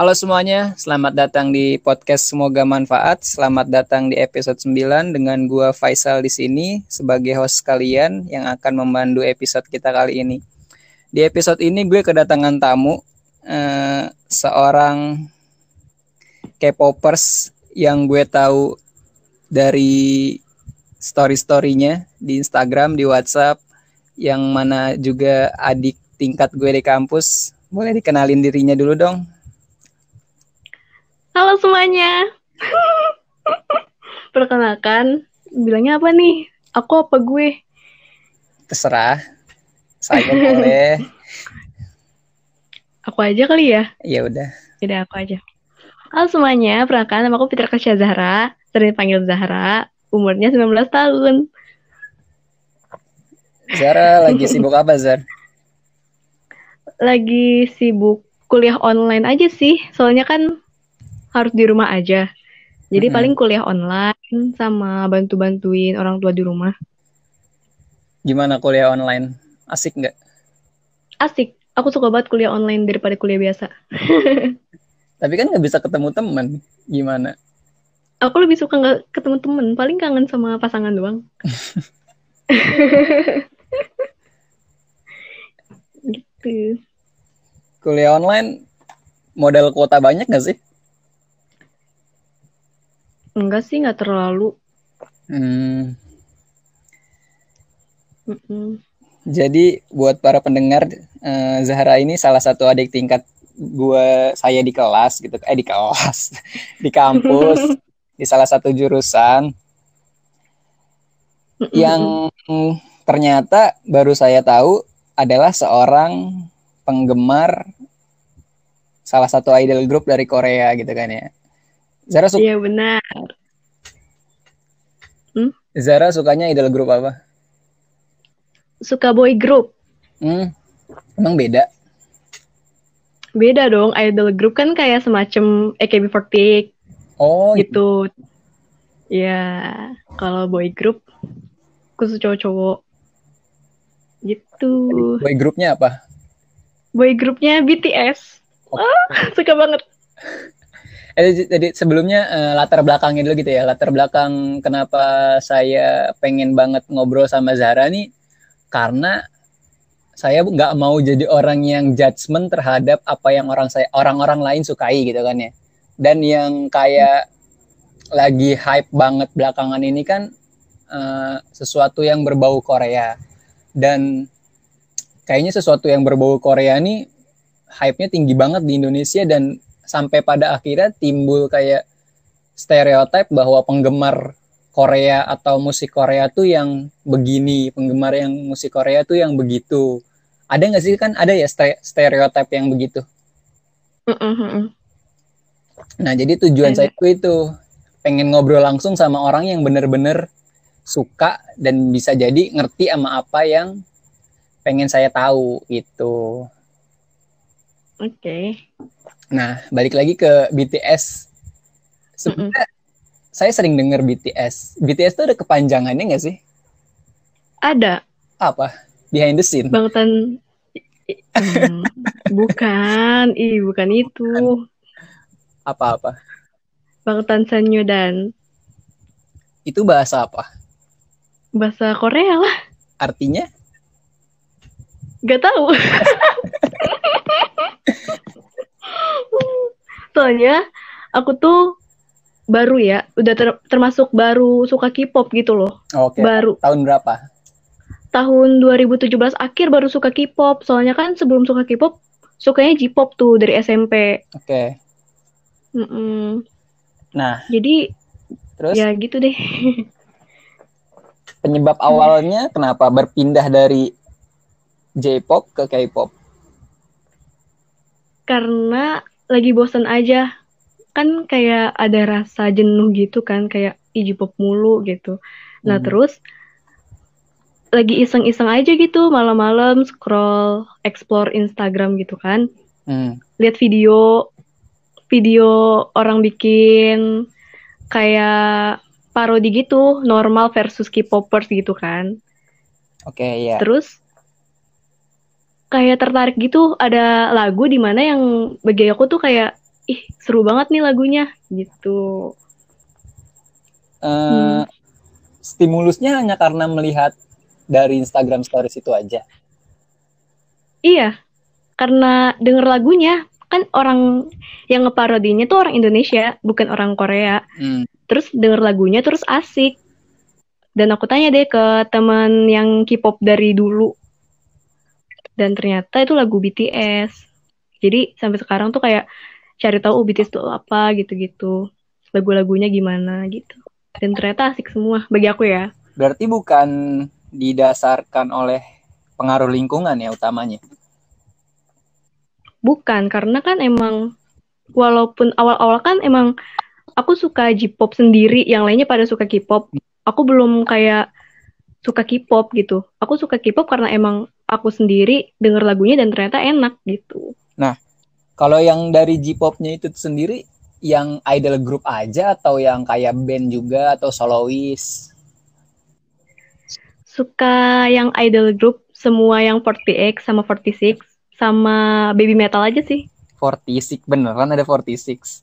Halo semuanya, selamat datang di podcast Semoga Manfaat. Selamat datang di episode 9 dengan gua Faisal di sini sebagai host kalian yang akan memandu episode kita kali ini. Di episode ini gue kedatangan tamu eh, seorang K-popers yang gue tahu dari story-storynya di Instagram, di WhatsApp, yang mana juga adik tingkat gue di kampus. Boleh dikenalin dirinya dulu dong. Halo semuanya. Perkenalkan, bilangnya apa nih? Aku apa gue? Terserah. Saya boleh. Aku aja kali ya? Ya udah. Tidak aku aja. Halo semuanya, perkenalkan nama aku Fitra Kasya Zahra, sering dipanggil Zahra, umurnya 19 tahun. Zara lagi sibuk apa, Zar? Lagi sibuk kuliah online aja sih, soalnya kan harus di rumah aja. Jadi Mm-mm. paling kuliah online sama bantu-bantuin orang tua di rumah. Gimana kuliah online? Asik nggak? Asik. Aku suka banget kuliah online daripada kuliah biasa. Tapi kan nggak bisa ketemu teman. Gimana? Aku lebih suka nggak ketemu temen. Paling kangen sama pasangan doang. gitu. Kuliah online modal kuota banyak nggak sih? Enggak sih, nggak terlalu. Hmm, Mm-mm. jadi buat para pendengar, eh, Zahra ini salah satu adik tingkat gua saya di kelas gitu, eh di kelas, di kampus, di salah satu jurusan Mm-mm. yang ternyata baru saya tahu adalah seorang penggemar salah satu idol group dari Korea gitu kan ya. Zara, su- Iya benar. Zara sukanya idol group apa? Suka boy group. Hmm, emang beda. Beda dong, idol group kan kayak semacam AKB48 Oh, gitu. Ya, kalau boy group khusus cowok-cowok. Gitu. boy grupnya apa? Boy groupnya BTS. Oh. Ah, suka banget. Eh, jadi sebelumnya eh, latar belakangnya dulu gitu ya. Latar belakang kenapa saya pengen banget ngobrol sama Zara nih karena saya nggak mau jadi orang yang judgement terhadap apa yang orang saya orang-orang lain sukai gitu kan ya. Dan yang kayak lagi hype banget belakangan ini kan eh, sesuatu yang berbau Korea. Dan kayaknya sesuatu yang berbau Korea nih hype-nya tinggi banget di Indonesia dan sampai pada akhirnya timbul kayak stereotip bahwa penggemar Korea atau musik Korea tuh yang begini, penggemar yang musik Korea tuh yang begitu. Ada nggak sih kan ada ya ste- stereotip yang begitu. Nah jadi tujuan saya itu itu pengen ngobrol langsung sama orang yang bener-bener suka dan bisa jadi ngerti sama apa yang pengen saya tahu gitu. Oke. Nah, balik lagi ke BTS. Sebenarnya saya sering denger BTS. BTS tuh ada kepanjangannya nggak sih? Ada Apa? Behind the scene. Bangtan Hmm, bukan, ih bukan itu. Apa-apa? Bangtan Sanyodan. Itu bahasa apa? Bahasa Korea lah, Artinya? gak tahu. Soalnya aku tuh baru ya, udah ter- termasuk baru suka K-pop gitu loh. Oke. Baru Tahun berapa? tahun 2017 akhir baru suka K-pop. Soalnya kan sebelum suka K-pop sukanya J-pop tuh dari SMP. Oke. Mm-mm. Nah, Jadi terus ya gitu deh. penyebab awalnya kenapa berpindah dari J-pop ke K-pop? Karena lagi bosan aja. Kan kayak ada rasa jenuh gitu kan, kayak ih J-pop mulu gitu. Nah, Hmm. terus lagi iseng-iseng aja gitu malam-malam scroll explore Instagram gitu kan. Hmm. Lihat video video orang bikin kayak parodi gitu, normal versus K-popers gitu kan. Oke, ya. Terus kayak tertarik gitu ada lagu di mana yang bagi aku tuh kayak ih seru banget nih lagunya gitu. Uh, hmm. stimulusnya hanya karena melihat dari Instagram Stories itu aja? Iya karena denger lagunya kan orang yang ngeparodinya tuh orang Indonesia bukan orang Korea. Hmm. terus denger lagunya terus asik. Dan aku tanya deh ke teman yang K-pop dari dulu dan ternyata itu lagu BTS jadi sampai sekarang tuh kayak cari tahu oh, BTS itu apa gitu-gitu. Lagu-lagunya gimana gitu. Dan ternyata asik semua bagi aku ya. Berarti bukan didasarkan oleh pengaruh lingkungan ya utamanya? Bukan karena kan emang walaupun awal-awal kan emang aku suka J-pop sendiri yang lainnya pada suka K-pop. Aku belum kayak suka K-pop gitu. Aku suka K-pop karena emang aku sendiri denger lagunya dan ternyata enak gitu. Nah, kalau yang dari J-popnya itu sendiri yang idol group aja atau yang kayak band juga atau solois? Suka yang idol group, semua yang 40X sama 46 sama baby metal aja sih. 46 beneran ada 46?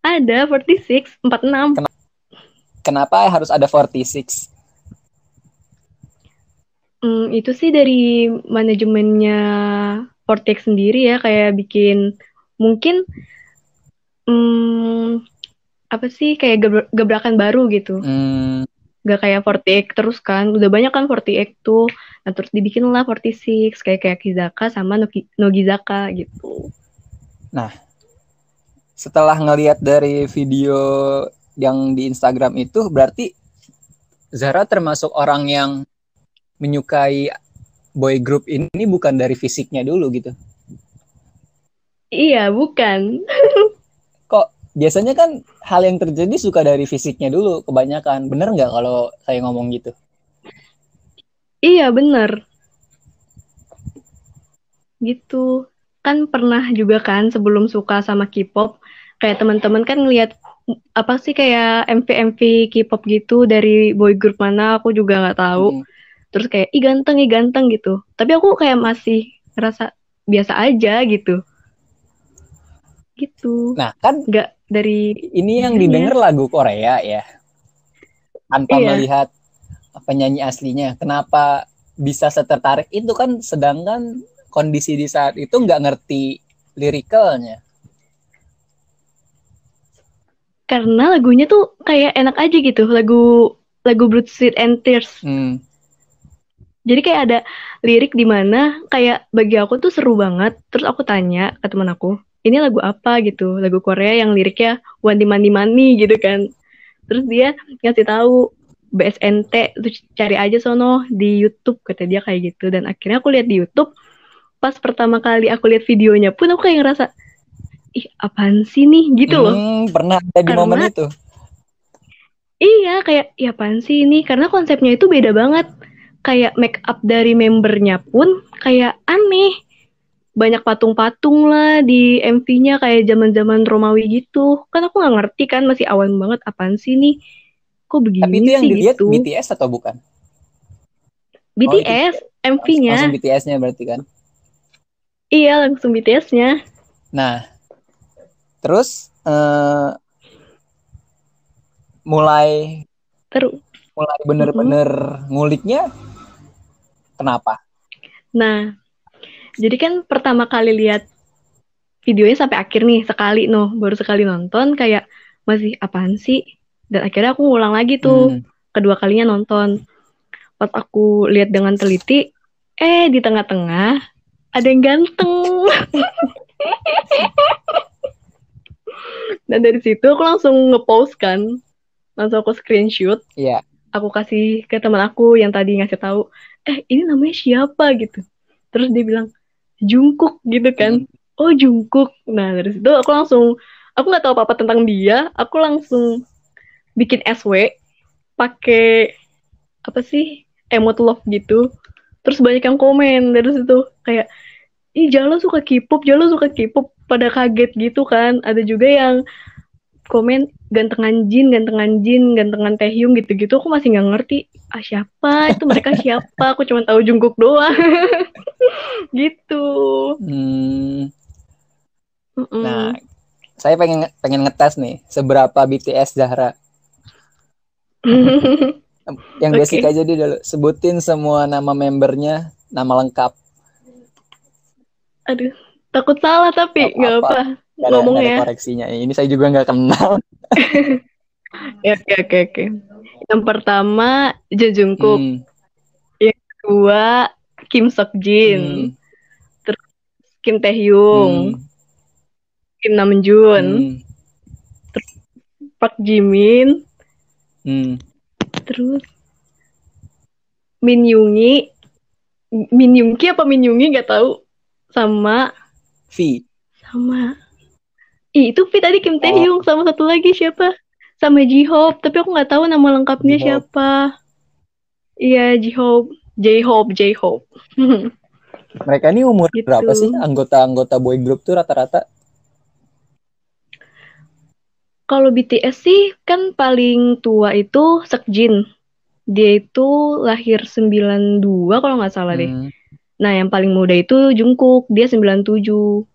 Ada 46, 46. Kenapa, kenapa harus ada 46? Hmm, itu sih dari manajemennya Vortex sendiri ya kayak bikin mungkin hmm, apa sih kayak gebrakan baru gitu. Hmm. Gak kayak Vortex terus kan, udah banyak kan Vortex tuh. Nah terus dibikin lah 46 kayak kayak Kizaka sama Nogi, Nogizaka gitu. Nah, setelah ngelihat dari video yang di Instagram itu berarti Zara termasuk orang yang menyukai boy group ini bukan dari fisiknya dulu gitu. Iya, bukan. Kok biasanya kan hal yang terjadi suka dari fisiknya dulu kebanyakan. Bener nggak kalau saya ngomong gitu? Iya, bener. Gitu. Kan pernah juga kan sebelum suka sama K-pop, kayak teman-teman kan ngelihat apa sih kayak MV-MV K-pop gitu dari boy group mana aku juga nggak tahu. Hmm terus kayak ih ganteng ih ganteng gitu. Tapi aku kayak masih ngerasa biasa aja gitu. Gitu. Nah kan nggak dari ini yang didengar lagu Korea ya. Tanpa iya. melihat penyanyi aslinya kenapa bisa setertarik? Itu kan sedangkan kondisi di saat itu nggak ngerti lirikalnya karena lagunya tuh kayak enak aja gitu. Lagu lagu Blood Sweat and Tears. Hmm jadi kayak ada lirik di mana kayak bagi aku tuh seru banget. Terus aku tanya ke teman aku ini lagu apa gitu? Lagu Korea yang liriknya wanti mani mani gitu kan. Terus dia ngasih tahu BSNT tuh cari aja sono di YouTube kata dia kayak gitu. Dan akhirnya aku lihat di YouTube pas pertama kali aku lihat videonya pun aku kayak ngerasa ih apaan sih nih? Gitu loh. Hmm, pernah ada di karena, momen itu? Iya kayak ya apaan sih ini? Karena konsepnya itu beda banget kayak make up dari membernya pun kayak aneh. Banyak patung-patung lah di MV-nya kayak zaman-zaman Romawi gitu. Kan aku nggak ngerti kan masih awal banget apaan sih nih? Kok begini Tapi itu yang sih dilihat gitu. BTS atau bukan? BTS oh, MV-nya langsung BTS-nya berarti kan? Iya langsung BTS-nya nah terus uh, mulai terus. mulai bener-bener mm -hmm. nguliknya Kenapa? Nah, jadi kan pertama kali lihat videonya sampai akhir nih sekali noh, baru sekali nonton kayak masih apaan sih? Dan akhirnya aku ngulang lagi tuh hmm. kedua kalinya nonton. Pas aku lihat dengan teliti, eh di tengah-tengah ada yang ganteng. Dan dari situ aku langsung ngepost kan, langsung aku screenshot. Iya. Yeah. Aku kasih ke teman aku yang tadi ngasih tahu, eh ini namanya siapa gitu. Terus dia bilang Jungkook gitu kan. Oh Jungkook. Nah dari situ aku langsung aku nggak tahu apa apa tentang dia. Aku langsung bikin SW pakai apa sih emot love gitu. Terus banyak yang komen dari situ kayak ih Jalo suka K-pop Jalo suka K-pop. Pada kaget gitu kan. Ada juga yang komen gantengan Jin, gantengan Jin, gantengan Taehyung gitu-gitu aku masih nggak ngerti ah siapa itu mereka siapa aku cuma tahu Jungkook doang gitu hmm. Mm-mm. Nah, saya pengen pengen ngetes nih seberapa BTS Zahra. Yang basic aja deh dulu. Sebutin semua nama membernya, nama lengkap. Aduh, takut salah tapi Nggak nggak apa-apa. apa. Nggak ada, Ngomong nggak ada ya. koreksinya. Ini saya juga nggak kenal. Ya, Oke oke oke. Yang pertama Jo Jungkook, Hmm, kedua Kim Sok Jin, hmm, Kim Taehyung, hmm, Kim Namjoon, hmm, Park Jimin, hmm. terus Min Yoongi, Min Yoongi apa Min Yoongi? Nggak tahu, sama V. sama Ih, itu V tadi Kim Oh. Taehyung sama satu lagi siapa? Sama J-Hope, tapi aku nggak tahu nama lengkapnya J-Hope. siapa. Iya, J-Hope, J-Hope, J-Hope. Mereka ini umur Gitu. berapa sih anggota-anggota boy group tuh rata-rata? Kalau BTS sih kan paling tua itu Sekjin. Dia itu lahir 92 kalau nggak salah deh. Hmm. Nah, yang paling muda itu Jungkook, dia 97.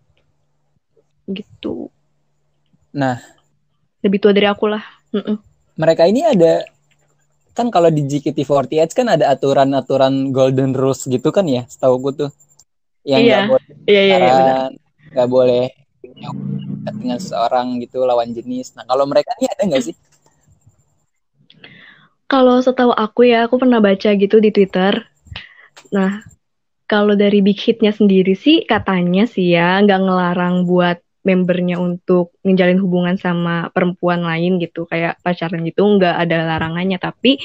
Gitu. Nah, Lebih tua dari aku lah. Mm-mm. mereka ini ada kan kalau di JKT48 kan ada aturan-aturan golden rules gitu kan ya, setahu gue tuh. Yang Iya, nggak boleh Iya, iya, iya, nggak boleh dengan seseorang gitu lawan jenis. Nah, kalau mereka ini ada nggak sih? Kalau setahu aku ya, aku pernah baca gitu di Twitter. Nah, kalau dari Big Hit-nya sendiri sih katanya sih ya nggak ngelarang buat membernya untuk ngejalin hubungan sama perempuan lain gitu, kayak pacaran gitu nggak ada larangannya. Tapi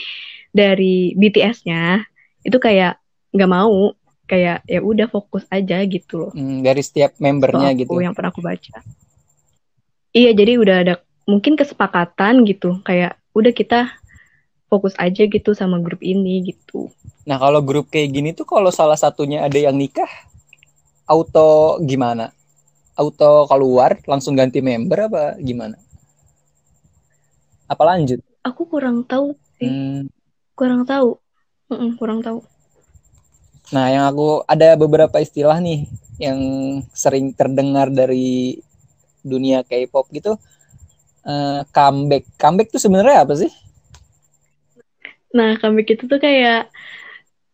dari BTS-nya itu kayak nggak mau, kayak ya udah fokus aja gitu loh. Hmm, dari setiap membernya Setahu gitu. aku yang pernah aku baca. Iya, jadi udah ada mungkin kesepakatan gitu, kayak udah kita fokus aja gitu sama grup ini gitu. Nah, kalau grup kayak gini tuh kalau salah satunya ada yang nikah, auto gimana? Auto keluar langsung ganti member apa gimana? Apa lanjut? Aku kurang tahu sih, Hmm, kurang tahu. Mm-mm, kurang tahu. Nah, yang aku ada beberapa istilah nih yang sering terdengar dari dunia K-pop gitu. Eh, comeback. Comeback tuh sebenarnya apa sih? Nah, comeback itu tuh kayak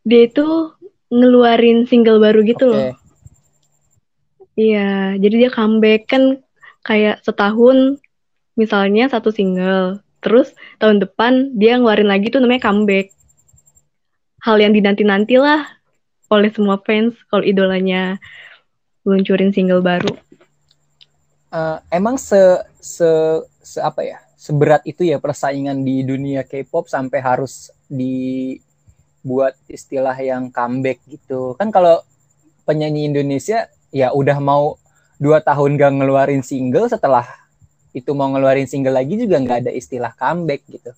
dia itu ngeluarin single baru gitu Oke. loh. Iya, jadi dia comeback kan kayak setahun misalnya satu single, terus tahun depan dia ngeluarin lagi tuh namanya comeback. Hal yang dinanti-nanti lah oleh semua fans kalau idolanya luncurin single baru. Eh, emang se, se se apa ya? Seberat itu ya persaingan di dunia K-pop sampai harus dibuat istilah yang comeback gitu. Kan kalau penyanyi Indonesia ya udah mau dua tahun gak ngeluarin single setelah itu mau ngeluarin single lagi juga nggak ada istilah comeback gitu.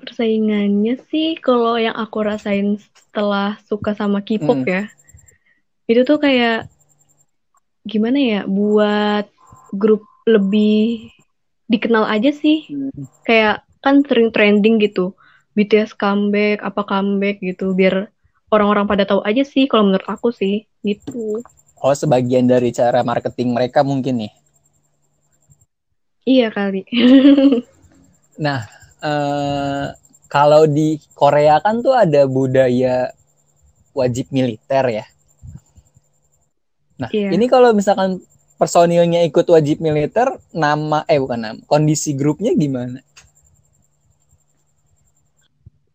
Persaingannya sih kalau yang aku rasain setelah suka sama K-pop Hmm. ya, itu tuh kayak gimana ya buat grup lebih dikenal aja sih. Kayak kan sering trending gitu. BTS comeback, apa comeback gitu biar orang-orang pada tahu aja sih kalau menurut aku sih gitu. Oh, sebagian dari cara marketing mereka mungkin nih. Iya kali. Nah, eh, kalau di Korea kan tuh ada budaya wajib militer ya. Nah, Iya. ini kalau misalkan personilnya ikut wajib militer, nama eh bukan nama, kondisi grupnya gimana?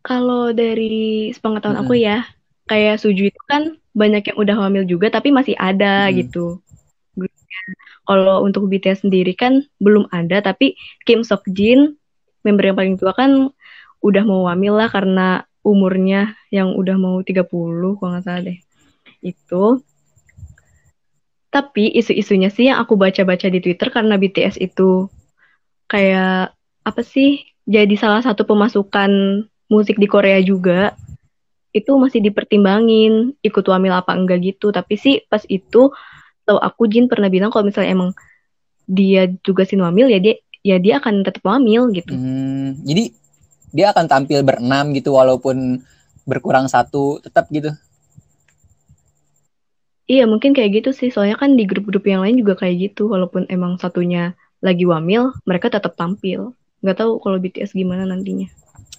Kalau dari sepengetahuan aku Mm-mm. ya, kayak Suju itu kan banyak yang udah hamil juga tapi masih ada Mm. gitu. Kalau untuk BTS sendiri kan belum ada tapi Kim Sok Jin, member yang paling tua kan udah mau hamil lah karena umurnya yang udah mau 30 kalau nggak salah deh. Itu. Tapi isu-isunya sih yang aku baca-baca di Twitter karena BTS itu kayak apa sih jadi salah satu pemasukan musik di Korea juga itu masih dipertimbangin ikut wamil apa enggak gitu. Tapi sih pas itu tahu aku Jin pernah bilang kalau misalnya emang dia juga sin wamil ya dia ya dia akan tetap wamil gitu. Hmm, jadi dia akan tampil berenam gitu walaupun berkurang satu tetap gitu. Iya mungkin kayak gitu sih. Soalnya kan di grup-grup yang lain juga kayak gitu. Walaupun emang satunya lagi wamil mereka tetap tampil. Nggak tahu kalau BTS gimana nantinya.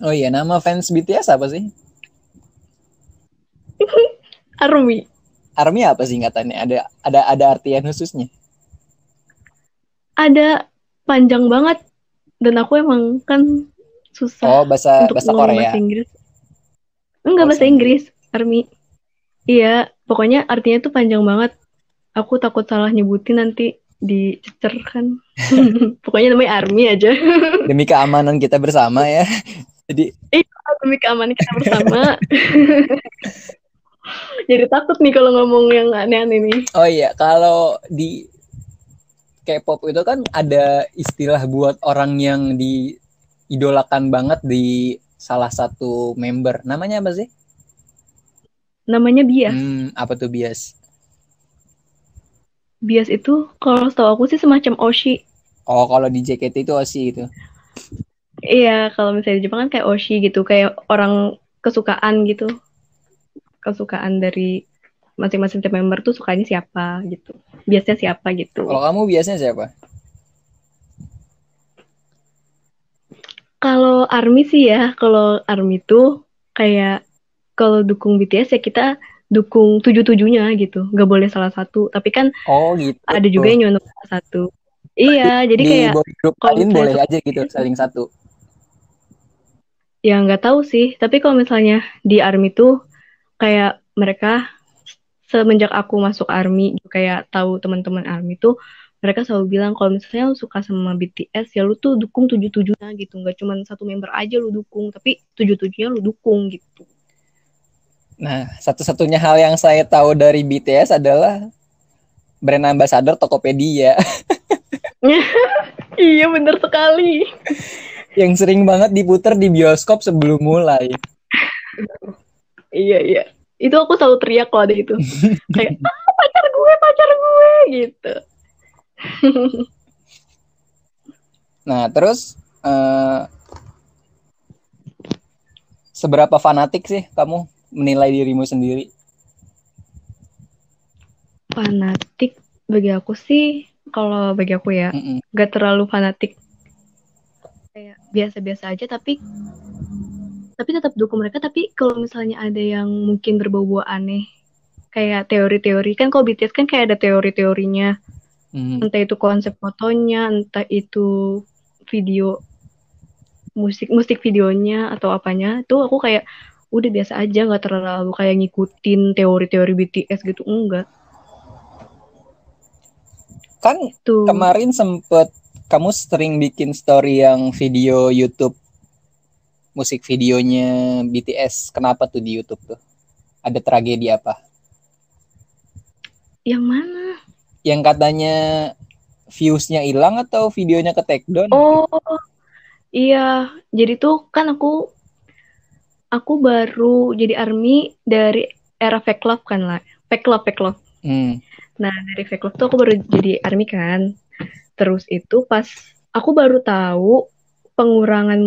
Oh iya, nama fans BTS apa sih? Army. Army apa singkatannya? Ada ada ada artian khususnya? ada panjang banget. Dan aku emang kan susah Oh, bahasa untuk bahasa Korea. bahasa Inggris. Enggak Oh, bahasa Inggris. Army. Iya pokoknya artinya tuh panjang banget. Aku takut salah nyebutin nanti dicecer kan. Pokoknya namanya Army aja. Demi keamanan kita bersama ya. Jadi demi keamanan kita bersama jadi takut nih kalau ngomong yang aneh-aneh nih Oh iya, kalau di K-pop itu kan ada istilah buat orang yang diidolakan banget di salah satu member. Namanya apa sih? namanya bias Hmm, apa tuh bias? bias itu kalau setahu aku sih semacam oshi Oh, kalau di JKT itu OSI itu. iya kalau misalnya di Jepang kan kayak oshi gitu kayak orang kesukaan gitu kesukaan dari masing-masing tim member tuh sukanya siapa gitu biasanya siapa gitu Kalau kamu biasanya siapa? kalau army sih ya kalau army tuh kayak kalau dukung BTS ya kita dukung tujuh tujuhnya gitu nggak boleh salah satu tapi kan Oh, gitu. ada juga yang nyonok salah satu iya jadi di kayak kalau kalian boleh aja gitu saling satu. ya nggak tahu sih tapi kalau misalnya di army tuh kayak mereka semenjak aku masuk army kayak tahu teman-teman army tuh mereka selalu bilang kalau misalnya lu suka sama BTS ya lu tuh dukung tujuh tujuhnya gitu. Nggak cuma satu member aja lu dukung tapi tujuh tujuhnya lu dukung gitu. Nah, satu-satunya hal yang saya tahu dari BTS adalah brand ambassador Tokopedia. Iya bener sekali. Yang sering banget diputer di bioskop sebelum mulai. Iya iya itu aku selalu teriak kalau ada itu kayak ah pacar gue pacar gue gitu Nah, terus eh, seberapa fanatik sih kamu menilai dirimu sendiri? fanatik bagi aku sih kalau bagi aku ya Mm-mm. gak terlalu fanatik kayak biasa-biasa aja tapi tapi tetap dukung mereka tapi kalau misalnya ada yang mungkin berbau-bau aneh kayak teori-teori kan kalau BTS kan kayak ada teori-teorinya. Mm. entah itu konsep fotonya entah itu video musik musik videonya atau apanya itu aku kayak udah biasa aja nggak terlalu kayak ngikutin teori-teori BTS gitu. Enggak. Kan tuh. kemarin sempet kamu sering bikin story yang video YouTube musik videonya BTS. Kenapa tuh di YouTube tuh? Ada tragedi apa? yang mana Yang katanya views-nya hilang atau videonya ke take down? Oh, iya. Jadi tuh kan aku aku baru jadi army dari era fake love kan lah. Fake love, fake love. Hmm. Nah, dari fake love tuh aku baru jadi army kan. Terus itu pas aku baru tahu pengurangan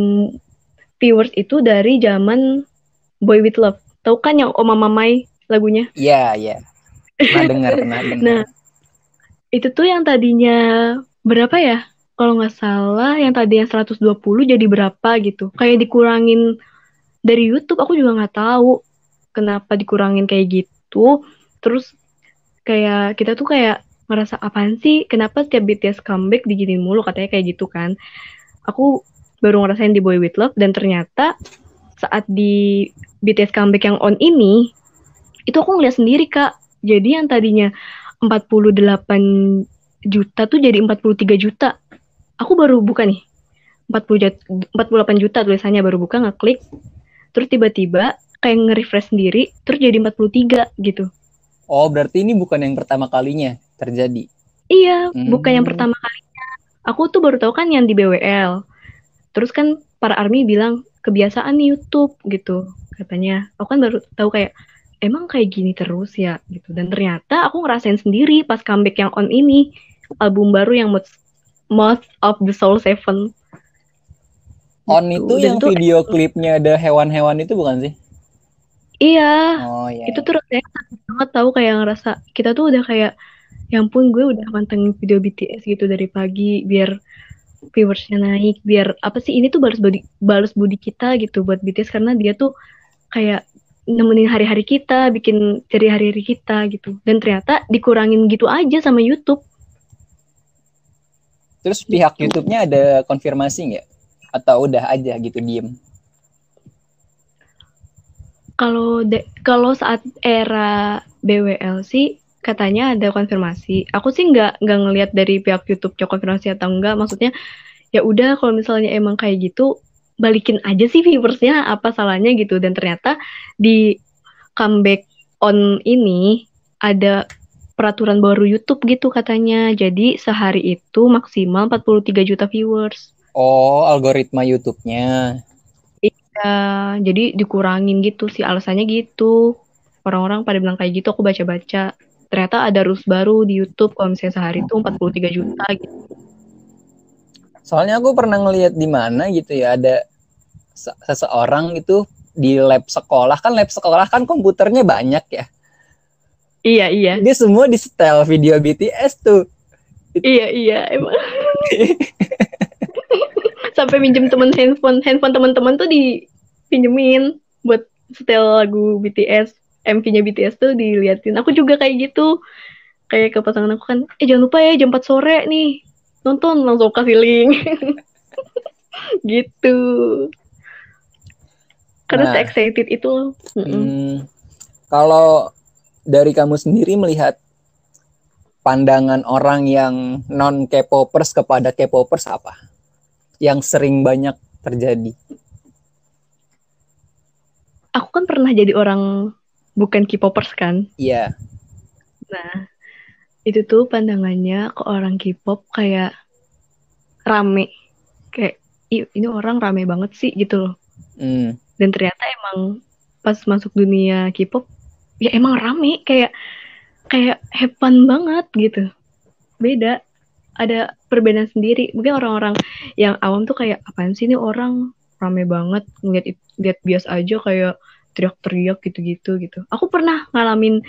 viewers itu dari zaman Boy With Love. Tahu kan yang Oma Mamai lagunya? Iya, iya. Pernah dengar, pernah dengar. Nah, itu tuh yang tadinya berapa ya? Kalau nggak salah, yang tadinya 120 jadi berapa gitu. Kayak dikurangin dari YouTube, aku juga nggak tahu kenapa dikurangin kayak gitu. Terus kayak kita tuh kayak ngerasa apaan sih? Kenapa setiap BTS comeback diginin mulu katanya kayak gitu kan? Aku baru ngerasain di Boy With Love dan ternyata saat di BTS comeback yang on ini itu aku ngeliat sendiri kak. Jadi yang tadinya 48 juta tuh jadi 43 juta. Aku baru buka nih. 40 jut- 48 juta tulisannya baru buka ngeklik. Terus tiba-tiba kayak nge-refresh sendiri terus jadi 43 gitu. Oh, berarti ini bukan yang pertama kalinya terjadi. Iya, Hmm. bukan yang pertama kalinya. Aku tuh baru tahu kan yang di BWL. Terus kan para army bilang kebiasaan nih YouTube gitu katanya. Aku kan baru tahu kayak emang kayak gini terus ya gitu. Dan ternyata aku ngerasain sendiri pas comeback yang on ini album baru yang Most, Most of the Soul Seven. On Gitu. itu Dan yang tuh video klipnya ada hewan-hewan itu bukan sih? iya Oh iya. itu tuh rasanya banget tahu kayak ngerasa kita tuh udah kayak ya ampun gue udah mantengin video BTS gitu dari pagi biar viewersnya naik biar apa sih ini tuh balas budi balas budi kita gitu buat BTS karena dia tuh kayak nemenin hari-hari kita bikin ceri hari-hari kita gitu dan ternyata dikurangin gitu aja sama YouTube Terus pihak YouTube-nya ada konfirmasi nggak? Atau udah aja gitu diem? kalau kalau saat era BWL sih katanya ada konfirmasi. Aku sih nggak nggak ngelihat dari pihak YouTube cok konfirmasi atau enggak. Maksudnya ya udah kalau misalnya emang kayak gitu balikin aja sih viewersnya apa salahnya gitu. Dan ternyata di comeback on ini ada peraturan baru YouTube gitu katanya. Jadi sehari itu maksimal 43 juta viewers. Oh, algoritma YouTube-nya. Ya, jadi dikurangin gitu sih alasannya gitu. Orang-orang pada bilang kayak gitu, aku baca-baca. Ternyata ada rules baru di YouTube kalau misalnya sehari itu 43 juta gitu. Soalnya aku pernah ngeliat di mana gitu ya ada se- seseorang itu di lab sekolah kan lab sekolah kan komputernya banyak ya. Iya, iya. Dia semua di setel video BTS tuh. Iya, iya, emang. Sampai minjem temen handphone, handphone teman-teman tuh dipinjemin buat setel lagu BTS, MV-nya BTS tuh diliatin. Aku juga kayak gitu. Kayak ke pasangan aku kan, eh jangan lupa ya jam 4 sore nih. Nonton langsung kasih link. gitu. Karena Nah. se-excited itu. Hmm, kalau dari kamu sendiri melihat pandangan orang yang non K-popers kepada K-popers apa? Yang sering banyak terjadi. Aku kan pernah jadi orang bukan K-popers kan. Iya. Nah, itu tuh pandangannya ke orang K-pop kayak rame. Kayak, "Ih, ini orang rame banget sih gitu loh. Hmm. Dan ternyata emang pas masuk dunia K-pop, ya emang rame. Kayak, kayak fun banget gitu. Beda. Ada perbedaan sendiri. Mungkin orang-orang yang awam tuh kayak, apaan sih ini orang rame banget. Ngeliat, lihat bias aja kayak teriak-teriak gitu-gitu gitu. Aku pernah ngalamin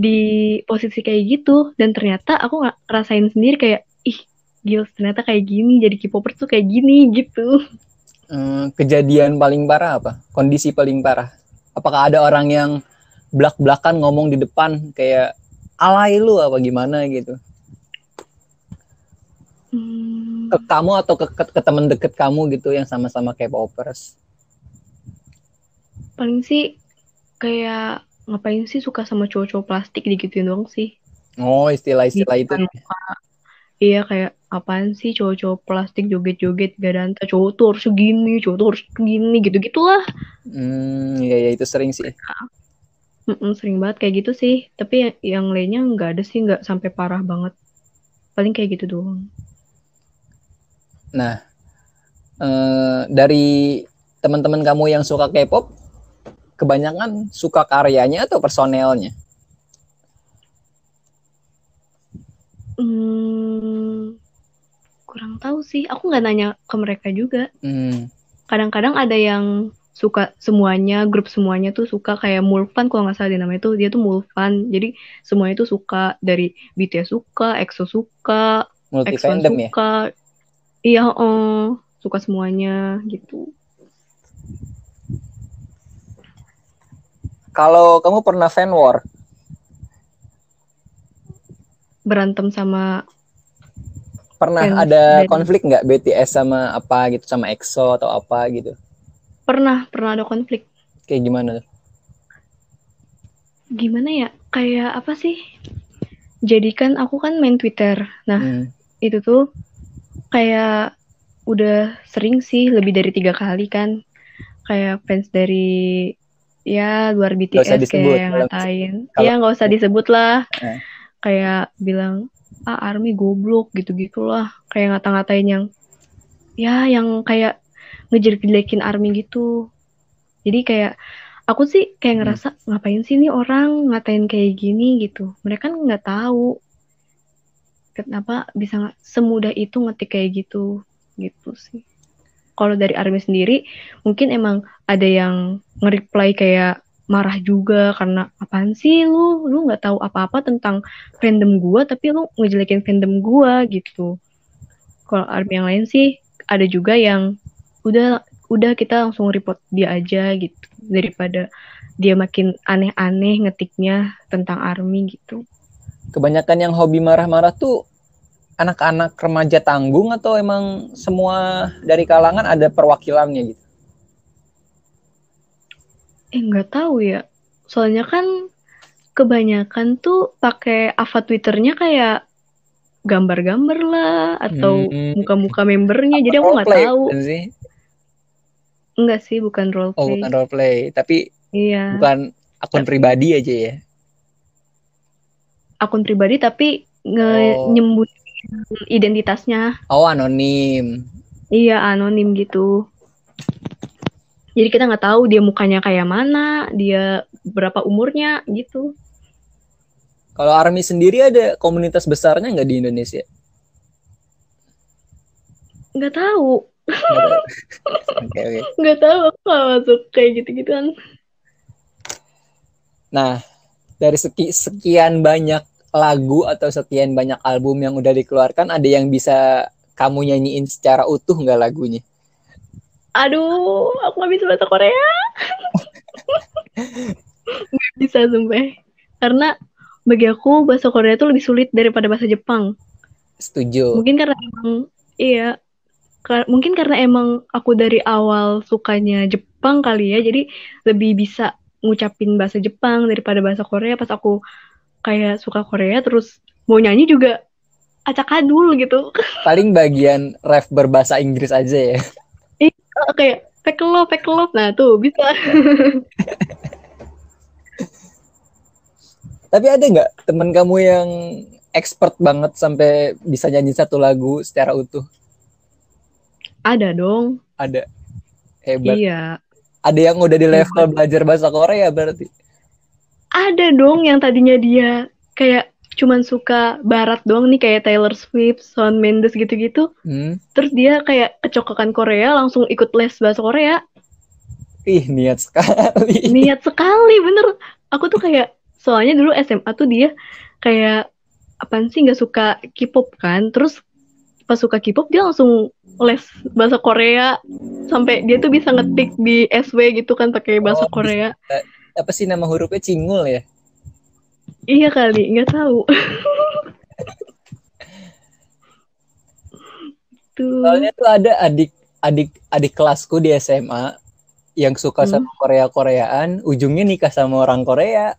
di posisi kayak gitu dan ternyata aku nggak rasain sendiri kayak ih gila ternyata kayak gini jadi K-popers tuh kayak gini gitu Hmm, kejadian paling parah apa? Kondisi paling parah? Apakah ada orang yang belak-belakan ngomong di depan kayak alay lu apa gimana gitu? Hmm, Ke kamu atau ke, ke, ke teman deket kamu gitu yang sama-sama K-popers? Paling sih kayak ngapain sih suka sama cowok-cowok plastik digituin doang sih Oh, istilah-istilah itu. Di depan muka. iya kayak apaan sih cowok-cowok plastik joget-joget gak danta cowok tuh harus segini cowok tuh harus segini gitu-gitulah Hmm, iya, iya itu sering sih. Mm-mm, sering banget kayak gitu sih tapi yang, yang lainnya nggak ada sih nggak sampai parah banget paling kayak gitu doang Nah, eh, dari teman-teman kamu yang suka K-pop, kebanyakan suka karyanya atau personelnya? Hmm, kurang tahu sih. Aku nggak nanya ke mereka juga. Hmm, Kadang-kadang ada yang suka semuanya, grup semuanya tuh suka kayak Mulfan kalau nggak salah dia namanya tuh dia tuh Mulfan. Jadi semuanya tuh suka dari BTS suka, EXO suka, multi EXO fandom ya. suka. Iya, oh, suka semuanya gitu. Kalau kamu pernah fan war, Berantem sama pernah Fans ada dari- konflik nggak BTS sama apa gitu, sama EXO atau apa gitu? pernah pernah ada konflik. Kayak gimana tuh? Gimana ya? Kayak apa sih? Jadi kan aku kan main Twitter. Nah, Hmm, itu tuh kayak udah sering sih lebih dari tiga kali kan kayak fans dari ya luar usah BTS disebut, kayak yang ngatain. kalau- ya nggak usah disebut lah. Eh. kayak bilang ah Army goblok gitu gitulah kayak ngata-ngatain yang ya yang kayak ngejelek-jelekin Army gitu. Jadi kayak aku sih kayak Hmm. ngerasa ngapain sih nih orang ngatain kayak gini? gitu. Mereka kan nggak tahu kenapa bisa semudah itu ngetik kayak gitu. Gitu sih kalau dari Army sendiri mungkin emang ada yang nge-reply kayak marah juga karena apaan sih lu? Lu nggak tahu apa-apa tentang fandom gua tapi lu ngejelekin fandom gua gitu. Kalau army yang lain sih ada juga yang udah udah kita langsung report dia aja gitu. Daripada dia makin aneh-aneh ngetiknya tentang army gitu. Kebanyakan yang hobi marah-marah tuh anak-anak remaja tanggung atau emang semua dari kalangan ada perwakilannya gitu? Eh nggak tahu ya. Soalnya kan kebanyakan tuh pakai avatar twitternya kayak gambar-gambar lah atau Hmm. muka-muka membernya. Jadi aku nggak tahu. sih? Enggak sih bukan oh roleplay bukan roleplay. Tapi iya. bukan akun pribadi aja ya? Akun pribadi tapi nge Oh. nyembunyiin identitasnya. Oh anonim. Iya anonim gitu. Jadi kita nggak tahu dia mukanya kayak mana dia berapa umurnya gitu. Kalau army sendiri ada komunitas besarnya nggak di Indonesia? Nggak tahu. Nggak tahu. oke nggak tahu aku nggak masuk kayak gitu gituan Nah, dari seki, sekian banyak lagu atau sekian banyak album yang udah dikeluarkan, ada yang bisa kamu nyanyiin secara utuh nggak lagunya? aduh aku nggak bisa bahasa Korea nggak bisa sumpah karena bagi aku bahasa Korea itu lebih sulit daripada bahasa Jepang Setuju. mungkin karena emang iya Ka- mungkin karena emang aku dari awal sukanya Jepang kali ya jadi lebih bisa ngucapin bahasa Jepang daripada bahasa Korea pas aku kayak suka Korea terus mau nyanyi juga acak-adul gitu Paling bagian ref berbahasa Inggris aja ya. kayak fake love fake love nah tuh bisa Tapi ada nggak temen kamu yang expert banget sampai bisa nyanyi satu lagu secara utuh? ada dong Ada. Hebat. iya Ada yang udah di level belajar bahasa Korea berarti. Ada dong yang tadinya dia kayak cuman suka barat doang nih kayak Taylor Swift, Shawn Mendes gitu-gitu. Hmm. Terus dia kayak kecokokan Korea langsung ikut les bahasa Korea. Ih, niat sekali. Niat sekali bener. Aku tuh kayak soalnya dulu SMA tuh dia kayak apaan sih nggak suka K-pop kan. Terus pas suka K-pop dia langsung les bahasa Korea sampai dia tuh bisa ngetik di SW gitu kan pakai bahasa Oh, Korea. Apa sih nama hurufnya cingul ya? Iya kali, nggak tahu. tuh. Soalnya tuh ada adik adik adik kelasku di SMA yang suka Hmm. sama Korea Koreaan, ujungnya nikah sama orang Korea.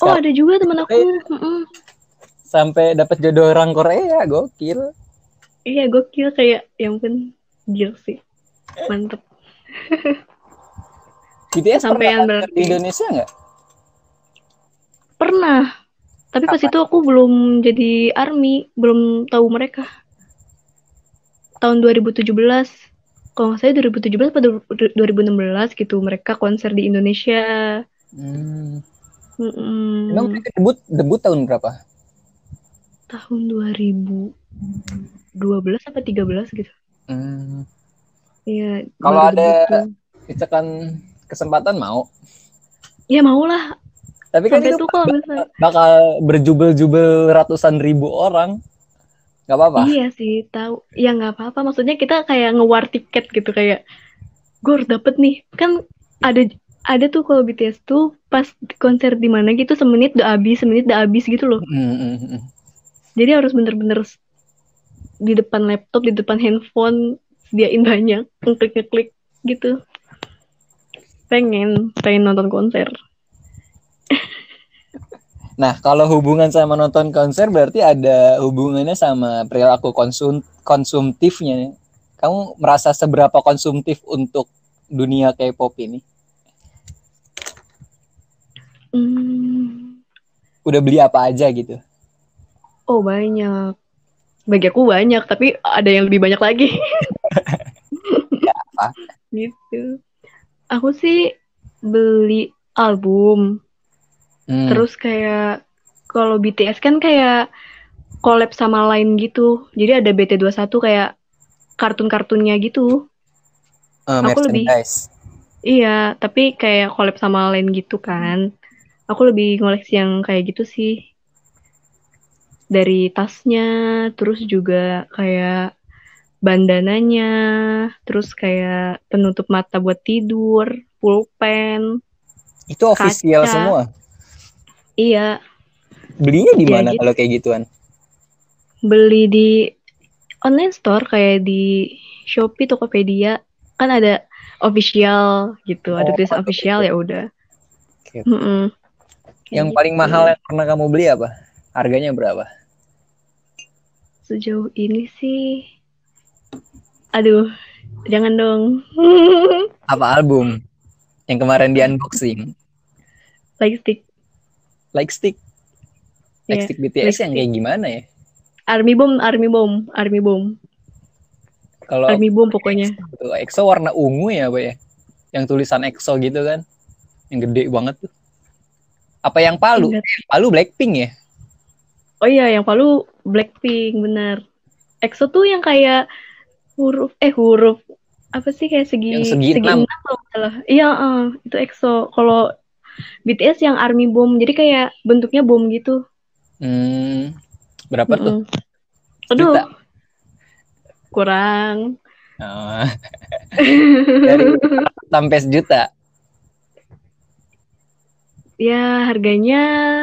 Oh Sekarang ada juga temen aku. Mm-mm. sampai dapat jodoh orang Korea, gokil. Iya gokil kayak yang pun gil sih. Mantep. BTS Sampean pernah berarti. di Indonesia nggak? Pernah. Tapi pas itu aku belum jadi army, belum tahu mereka. Tahun 2017. Kalau nggak salah 2017 atau 2016 gitu mereka konser di Indonesia. Hmm. Mm-mm. Emang mereka debut debut tahun berapa? tahun 2012 apa 13 gitu. Hmm. Iya. Kalau ada- tuh. Misalkan kesempatan mau. Ya mau lah. Tapi kan Sampai itu tuh misalnya bakal berjubel-jubel ratusan ribu orang. Gak apa-apa. Iya sih, tahu. Ya nggak apa-apa. Maksudnya kita kayak ngewar tiket gitu kayak gue harus dapet nih. Kan ada ada tuh kalau BTS tuh pas konser di mana gitu semenit udah habis, semenit udah habis gitu loh. Hmm, hmm. Jadi harus bener-bener di depan laptop, di depan handphone sediain banyak, ngeklik-ngeklik gitu. Pengen, pengen nonton konser. Nah, kalau hubungan sama nonton konser berarti ada hubungannya sama perilaku konsum konsumtifnya. Kamu merasa seberapa konsumtif untuk dunia K-pop ini? Hmm, Udah beli apa aja gitu? oh banyak. Bagi aku banyak, tapi ada yang lebih banyak lagi. apa? gitu. Aku sih beli album, Hmm. terus kayak kalau BTS kan kayak collab sama lain gitu. Jadi ada BT21 kayak kartun-kartunnya gitu. Eh, aku lebih-. Iya, tapi kayak collab sama lain gitu kan. Aku lebih ngoleksi yang kayak gitu sih. Dari tasnya, terus juga kayak bandananya, terus kayak penutup mata buat tidur, pulpen. Itu official Kaca. semua. Iya, Belinya di Ya, mana gitu. kalau kayak gituan? beli di online store kayak di Shopee, Tokopedia. Kan ada official gitu, ada Oh, tulis betul, official ya udah. Oke. Mm-mm. Kayak Yang paling gitu. mahal yang pernah kamu beli apa? Harganya berapa? Sejauh ini sih, aduh, jangan dong. Apa album? Yang kemarin di unboxing. like stick Like Stick. Like Iya, Stick BTS Like yang Stick. kayak gimana ya? Army Bomb, Army Bomb, Army Bomb, Kalau Army Bomb pokoknya. Tuh, EXO warna ungu ya, Pak ya? Yang tulisan EXO gitu kan. Yang gede banget tuh. Apa yang palu? Palu Blackpink ya? Oh iya, yang palu Blackpink bener. EXO tuh yang kayak huruf eh huruf apa sih kayak segi Yang segi enam. kalau nggak salah. Iya, eh, itu EXO. Kalau BTS yang Army Bomb, jadi kayak bentuknya bom gitu. Hmm, berapa tuh? Mm-mm. Aduh, Juta? kurang. Oh, dari sampai sejuta. Ya harganya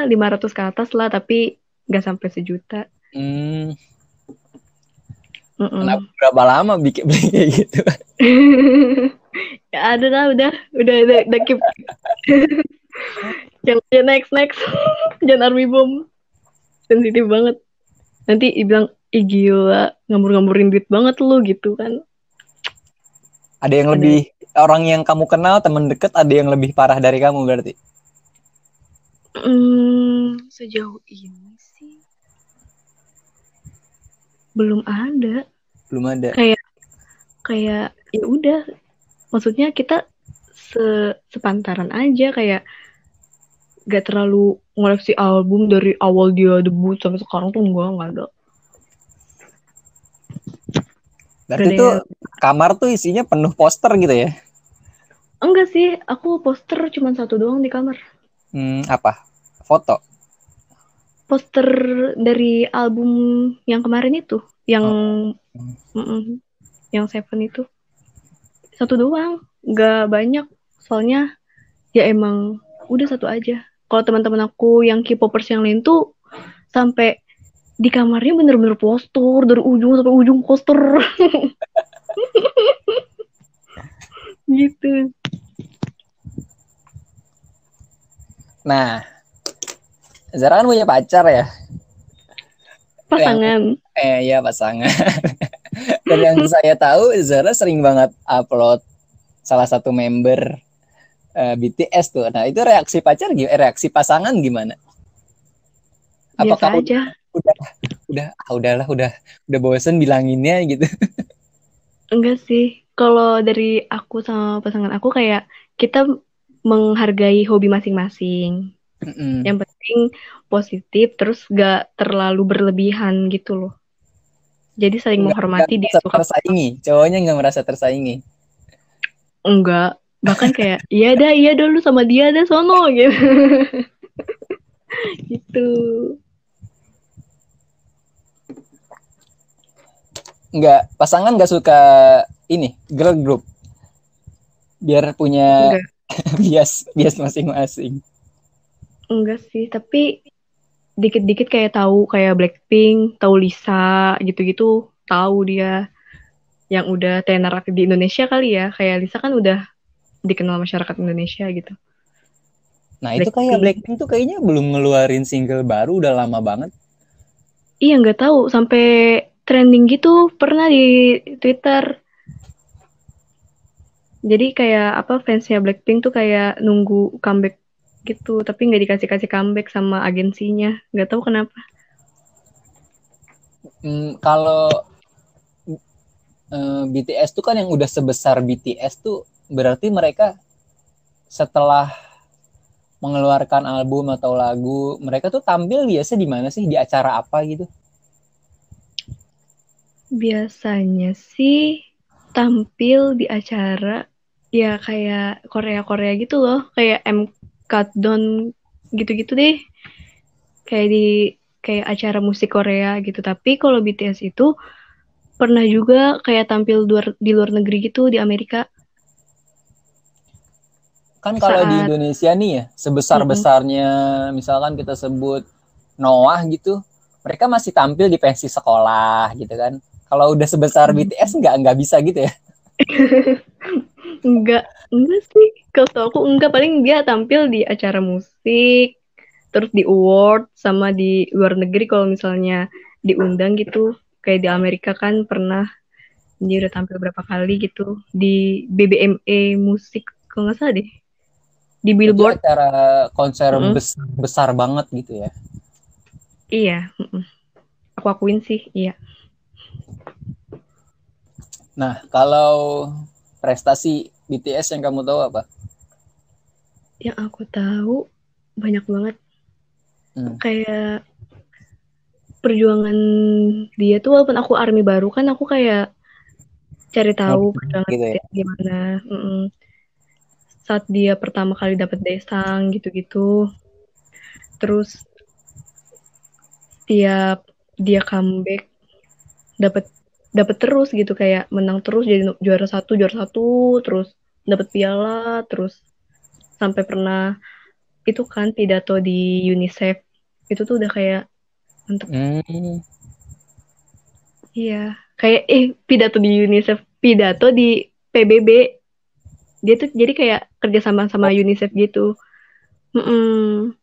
500 ke atas lah, tapi nggak sampai sejuta. Hmm, Mm-mm. kenapa berapa lama bikin beli kayak gitu? ya ada lah udah udah udah, udah keep jangan jangan next next jangan army bomb sensitif banget nanti dibilang ih gila ngambur-ngamburin duit banget lu gitu kan Ada yang Ada. lebih orang yang kamu kenal, teman deket, ada yang lebih parah dari kamu berarti. hmm, sejauh ini sih belum ada Belum ada. kayak kayak ya udah maksudnya kita se sepantaran aja kayak gak terlalu ngoleksi album dari awal dia debut sampai sekarang tuh enggak nggak ada Berarti Gak tuh yang- kamar tuh isinya penuh poster gitu ya? enggak sih aku poster cuma satu doang di kamar Hmm, apa? Foto. Poster dari album yang kemarin itu yang Oh. Mm-mm, yang Seven itu. Satu doang nggak banyak. Soalnya ya emang udah satu aja. Kalau teman-teman aku yang K-popers yang lain tuh sampai di kamarnya bener-bener poster dari ujung sampai ujung poster. Gitu. Nah, Zara kan punya pacar ya? pasangan Eh, ya pasangan. Dan yang saya tahu Zara sering banget upload salah satu member eh, BTS tuh. Nah, itu reaksi pacar gimana? Reaksi pasangan gimana? biasa Apakah aja udah ah, udahlah udah udah bosen bilanginnya gitu? enggak sih kalau dari aku sama pasangan aku kayak kita menghargai hobi masing-masing Mm-mm. yang penting positif terus gak terlalu berlebihan gitu loh jadi saling Nggak- menghormati merasa suka tersaingi. Cowoknya nggak merasa tersaingi. enggak bahkan kayak iya dah iya dah lu sama dia dah sono gitu gitu Nggak, pasangan nggak suka ini girl group. Biar punya enggak bias bias masing-masing. Enggak sih tapi dikit-dikit kayak tahu kayak Blackpink tahu Lisa gitu-gitu tahu dia yang udah tenar di Indonesia kali ya kayak Lisa kan udah dikenal masyarakat Indonesia gitu Nah, itu kayak Blackpink. Blackpink tuh kayaknya belum ngeluarin single baru udah lama banget. Iya nggak tahu sampai trending gitu pernah di Twitter. Jadi kayak apa fansnya Blackpink tuh kayak nunggu comeback gitu, tapi nggak dikasih kasih comeback sama agensinya. Nggak tahu kenapa. Hmm, kalau eh, BTS tuh kan yang udah sebesar BTS tuh berarti mereka setelah mengeluarkan album atau lagu, mereka tuh tampil biasa di mana sih? Di acara apa gitu? Biasanya sih tampil di acara ya kayak Korea Korea gitu loh kayak M Countdown gitu-gitu deh. Kayak di kayak acara musik Korea gitu. Tapi kalau BTS itu pernah juga kayak tampil luar, di luar negeri gitu di Amerika. Kan kalau di Saat- Indonesia nih ya sebesar besarnya misalkan kita sebut Noah gitu mereka masih tampil di pensi sekolah gitu kan. Kalau udah sebesar Hmm. BTS nggak nggak bisa gitu ya. Enggak enggak sih kalau tau aku enggak paling dia tampil di acara musik terus di award sama di luar negeri kalau misalnya diundang gitu. Kayak di Amerika kan pernah dia udah tampil berapa kali gitu. Di BBMA musik kalau nggak salah deh. Di Billboard. acara konser Mm-mm. bes- besar banget gitu ya? Iya aku akuin sih iya. Nah kalau prestasi BTS yang kamu tahu apa yang aku tahu banyak banget Hmm. kayak perjuangan dia tuh walaupun aku army baru kan aku kayak cari tahu perjuangan gitu ya? dia gimana Mm-mm. saat dia pertama kali dapat desang gitu-gitu terus tiap dia comeback dapat dapat terus gitu kayak menang terus jadi juara satu juara satu terus dapat piala terus sampai pernah itu kan pidato di UNICEF. Itu tuh udah kayak untuk Hmm. iya. Kayak eh pidato di UNICEF pidato di PBB dia tuh jadi kayak kerja sama sama UNICEF gitu. Mm-mm.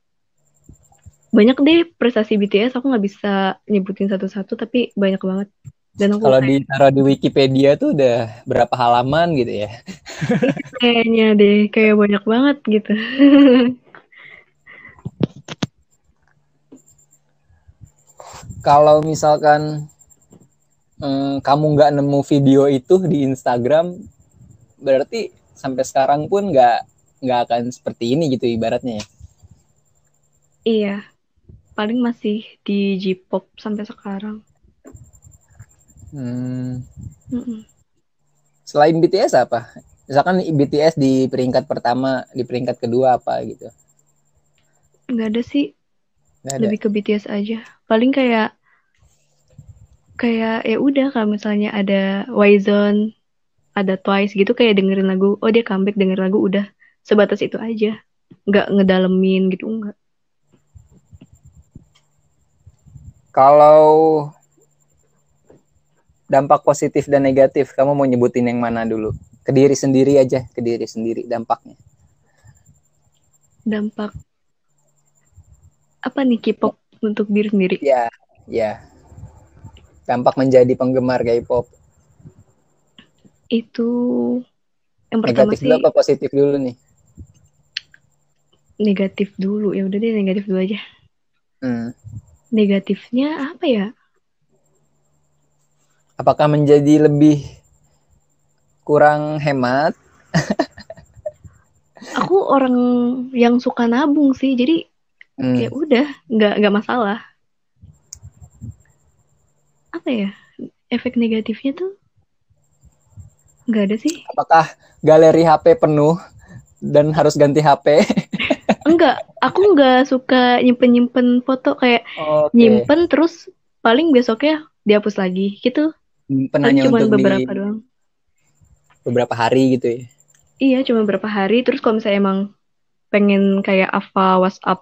banyak deh prestasi BTS aku nggak bisa nyebutin satu-satu tapi banyak banget dan Kalau ditaruh di Wikipedia tuh udah berapa halaman gitu ya? kayaknya deh kayak banyak banget gitu Kalau misalkan eh, kamu nggak nemu video itu di Instagram, berarti sampai sekarang pun nggak nggak akan seperti ini gitu ibaratnya ya. iya paling masih di J-pop sampai sekarang Hmm. Selain BTS apa? Misalkan BTS di peringkat pertama, di peringkat kedua apa gitu? nggak ada sih Nggak ada. lebih ke BTS aja paling kayak kayak ya udah kalau misalnya ada Yzone ada Twice gitu kayak dengerin lagu oh dia comeback dengerin lagu udah sebatas itu aja nggak ngedalemin gitu enggak Kalau dampak positif dan negatif, kamu mau nyebutin yang mana dulu? Ke diri sendiri aja, ke diri sendiri dampaknya. dampak apa nih K-pop untuk diri sendiri Ya, ya. Dampak menjadi penggemar K-pop. itu yang pertama Negatif sih dulu apa positif dulu nih? negatif dulu ya udah deh negatif dulu aja Hmm. negatifnya apa ya Apakah menjadi lebih kurang hemat? aku orang yang suka nabung sih jadi Hmm. ya udah nggak nggak masalah apa ya efek negatifnya tuh nggak ada sih Apakah galeri HP penuh dan harus ganti HP? enggak aku nggak suka nyimpen nyimpen foto kayak Oke. nyimpen terus paling besoknya dihapus lagi gitu Hanya cuma untuk beberapa di doang beberapa hari gitu ya. iya cuma beberapa hari terus kalau misalnya emang pengen kayak apa WhatsApp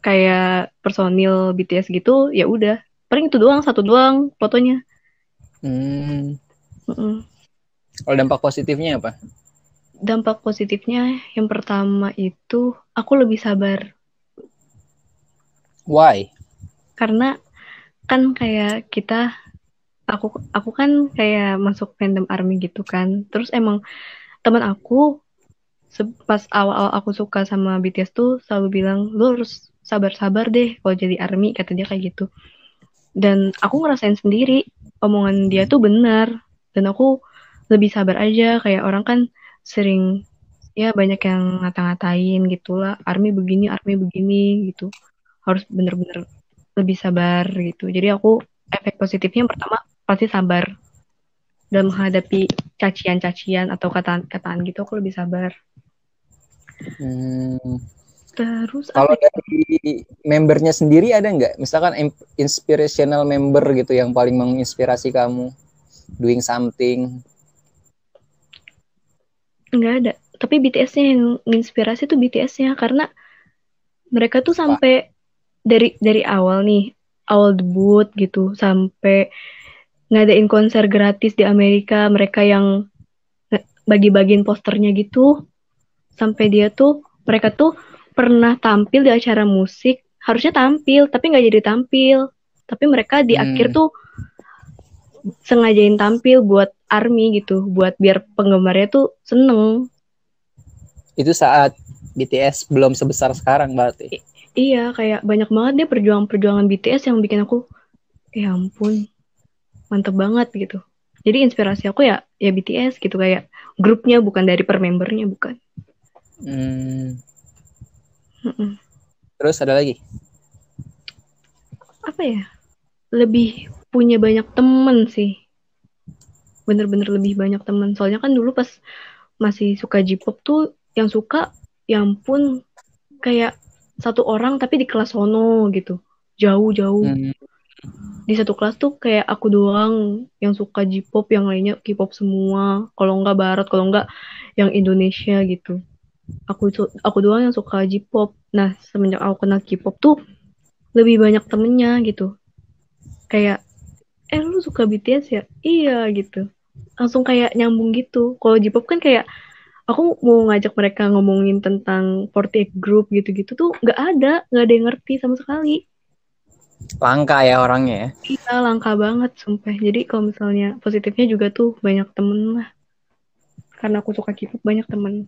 kayak personil BTS gitu ya udah paling itu doang satu doang fotonya Hmm. Mm-mm. Kalau dampak positifnya apa? dampak positifnya yang pertama itu aku lebih sabar Why? karena kan kayak kita aku aku kan kayak masuk fandom army gitu kan. Terus emang teman aku pas awal-awal aku suka sama BTS tuh selalu bilang lu harus sabar-sabar deh kalau jadi army kata dia kayak gitu. Dan aku ngerasain sendiri omongan dia tuh benar. Dan aku lebih sabar aja kayak orang kan sering ya banyak yang ngata-ngatain gitulah army begini army begini gitu. Harus bener-bener lebih sabar gitu. Jadi aku efek positifnya yang pertama pasti sabar dalam menghadapi cacian-cacian atau kataan-kataan gitu aku lebih sabar. Hmm. Terus Kalau ya? dari membernya sendiri ada nggak? Misalkan inspirational member gitu yang paling menginspirasi kamu doing something. nggak ada. Tapi BTS-nya yang menginspirasi tuh BTS-nya karena mereka tuh sampai dari dari awal nih, awal debut gitu sampai ngadain konser gratis di Amerika, mereka yang bagi-bagiin posternya gitu. Sampai dia tuh mereka tuh pernah tampil di acara musik, harusnya tampil tapi nggak jadi tampil. Tapi mereka di Hmm. akhir tuh sengajain tampil buat army gitu, buat biar penggemarnya tuh seneng. Itu saat BTS belum sebesar sekarang berarti. Iya, kayak banyak banget deh perjuangan-perjuangan BTS yang bikin aku, ya ampun, mantep banget gitu. Jadi inspirasi aku ya ya BTS gitu kayak grupnya bukan dari per membernya bukan. Hmm. Mm-mm. Terus ada lagi? Apa ya? Lebih punya banyak temen sih. Bener-bener lebih banyak temen. Soalnya kan dulu pas masih suka J-pop tuh yang suka, ya ampun, kayak satu orang tapi di kelas sono gitu. Jauh-jauh. Hmm. Di satu kelas tuh kayak aku doang yang suka J-pop, yang lainnya K-pop semua. Kalau nggak Barat, kalau nggak yang Indonesia gitu. Aku aku doang yang suka J-pop. Nah, semenjak aku kenal K-pop tuh lebih banyak temennya gitu. Kayak, eh lu suka BTS ya? Iya gitu. Langsung kayak nyambung gitu. Kalau J-pop kan kayak aku mau ngajak mereka ngomongin tentang 48 group gitu-gitu tuh nggak ada, nggak ada yang ngerti sama sekali. Langka ya orangnya ya. Iya, langka banget, sumpah. Jadi kalau misalnya positifnya juga tuh banyak temen lah. Karena aku suka K-pop, banyak temen.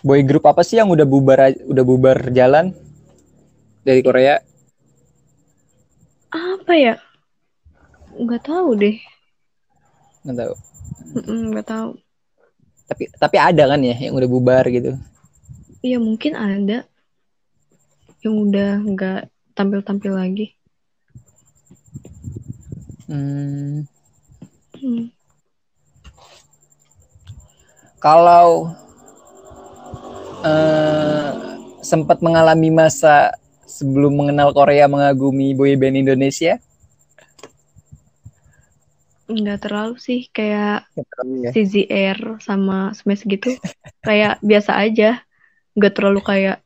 Boy group apa sih yang udah bubar udah bubar jalan dari Korea? Apa ya? Nggak tahu deh. Nggak tahu. Nggak tahu. Tapi tapi ada kan ya yang udah bubar gitu. Iya, mungkin ada yang udah nggak tampil-tampil lagi. Hmm. Hmm. Kalau eh, sempat mengalami masa sebelum mengenal Korea mengagumi boyband Indonesia? Nggak terlalu sih, kayak Ya. CZR sama Smash gitu. kayak biasa aja. Nggak terlalu kayak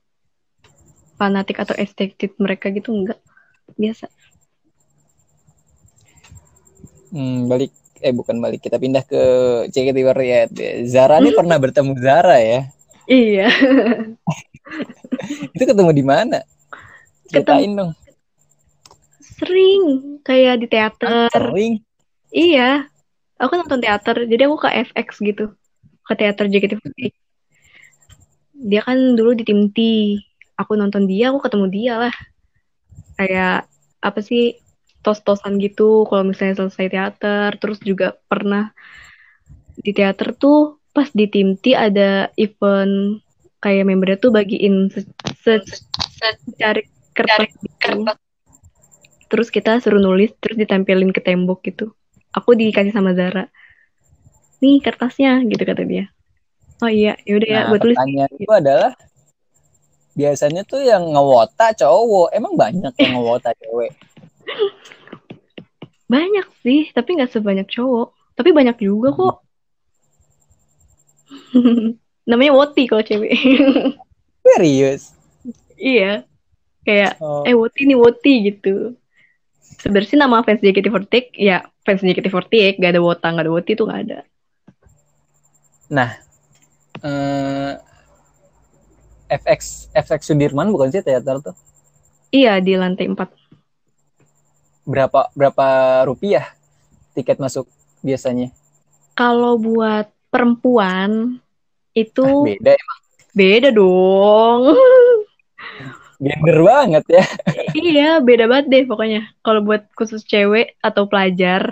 fanatik atau estetik mereka gitu, nggak. Biasa. Hmm, balik eh bukan balik kita pindah ke JKT48. Zara nih pernah bertemu Zara ya. Iya. Itu ketemu di mana? Ceritain dong. Sering kayak di teater. Sering. Iya. Aku nonton teater, jadi aku ke FX gitu. Ke teater JKT48. Dia kan dulu di tim T. Aku nonton dia, aku ketemu dia lah. Kayak apa sih tos-tosan gitu kalau misalnya selesai teater. Terus juga pernah di teater tuh pas di tim T ada event kayak membernya tuh bagiin se, se- secari kertas gitu. Terus kita suruh nulis, terus ditempelin ke tembok gitu. Aku dikasih sama Zara. Nih kertasnya, gitu kata dia. Oh iya, yaudah ya, Nah, gue tulis. pertanyaan itu adalah biasanya tuh yang ngewota cowok. Emang banyak yang ngewota cewek. Banyak sih, tapi nggak sebanyak cowok. Tapi banyak juga kok. Namanya Woti kalau cewek. Serius. iya. Kayak, Oh. eh Woti nih Woti gitu. Sebenarnya nama fans JKT48, ya fans JKT48, gak ada Wota, gak ada Woti tuh gak ada. eh, FX FX Sudirman bukan sih teater tuh? Iya, di lantai 4. Berapa berapa rupiah tiket masuk biasanya? Kalau buat perempuan, itu Ah, beda emang. beda dong. Gender banget ya. Iya, beda banget deh pokoknya. Kalau buat khusus cewek atau pelajar,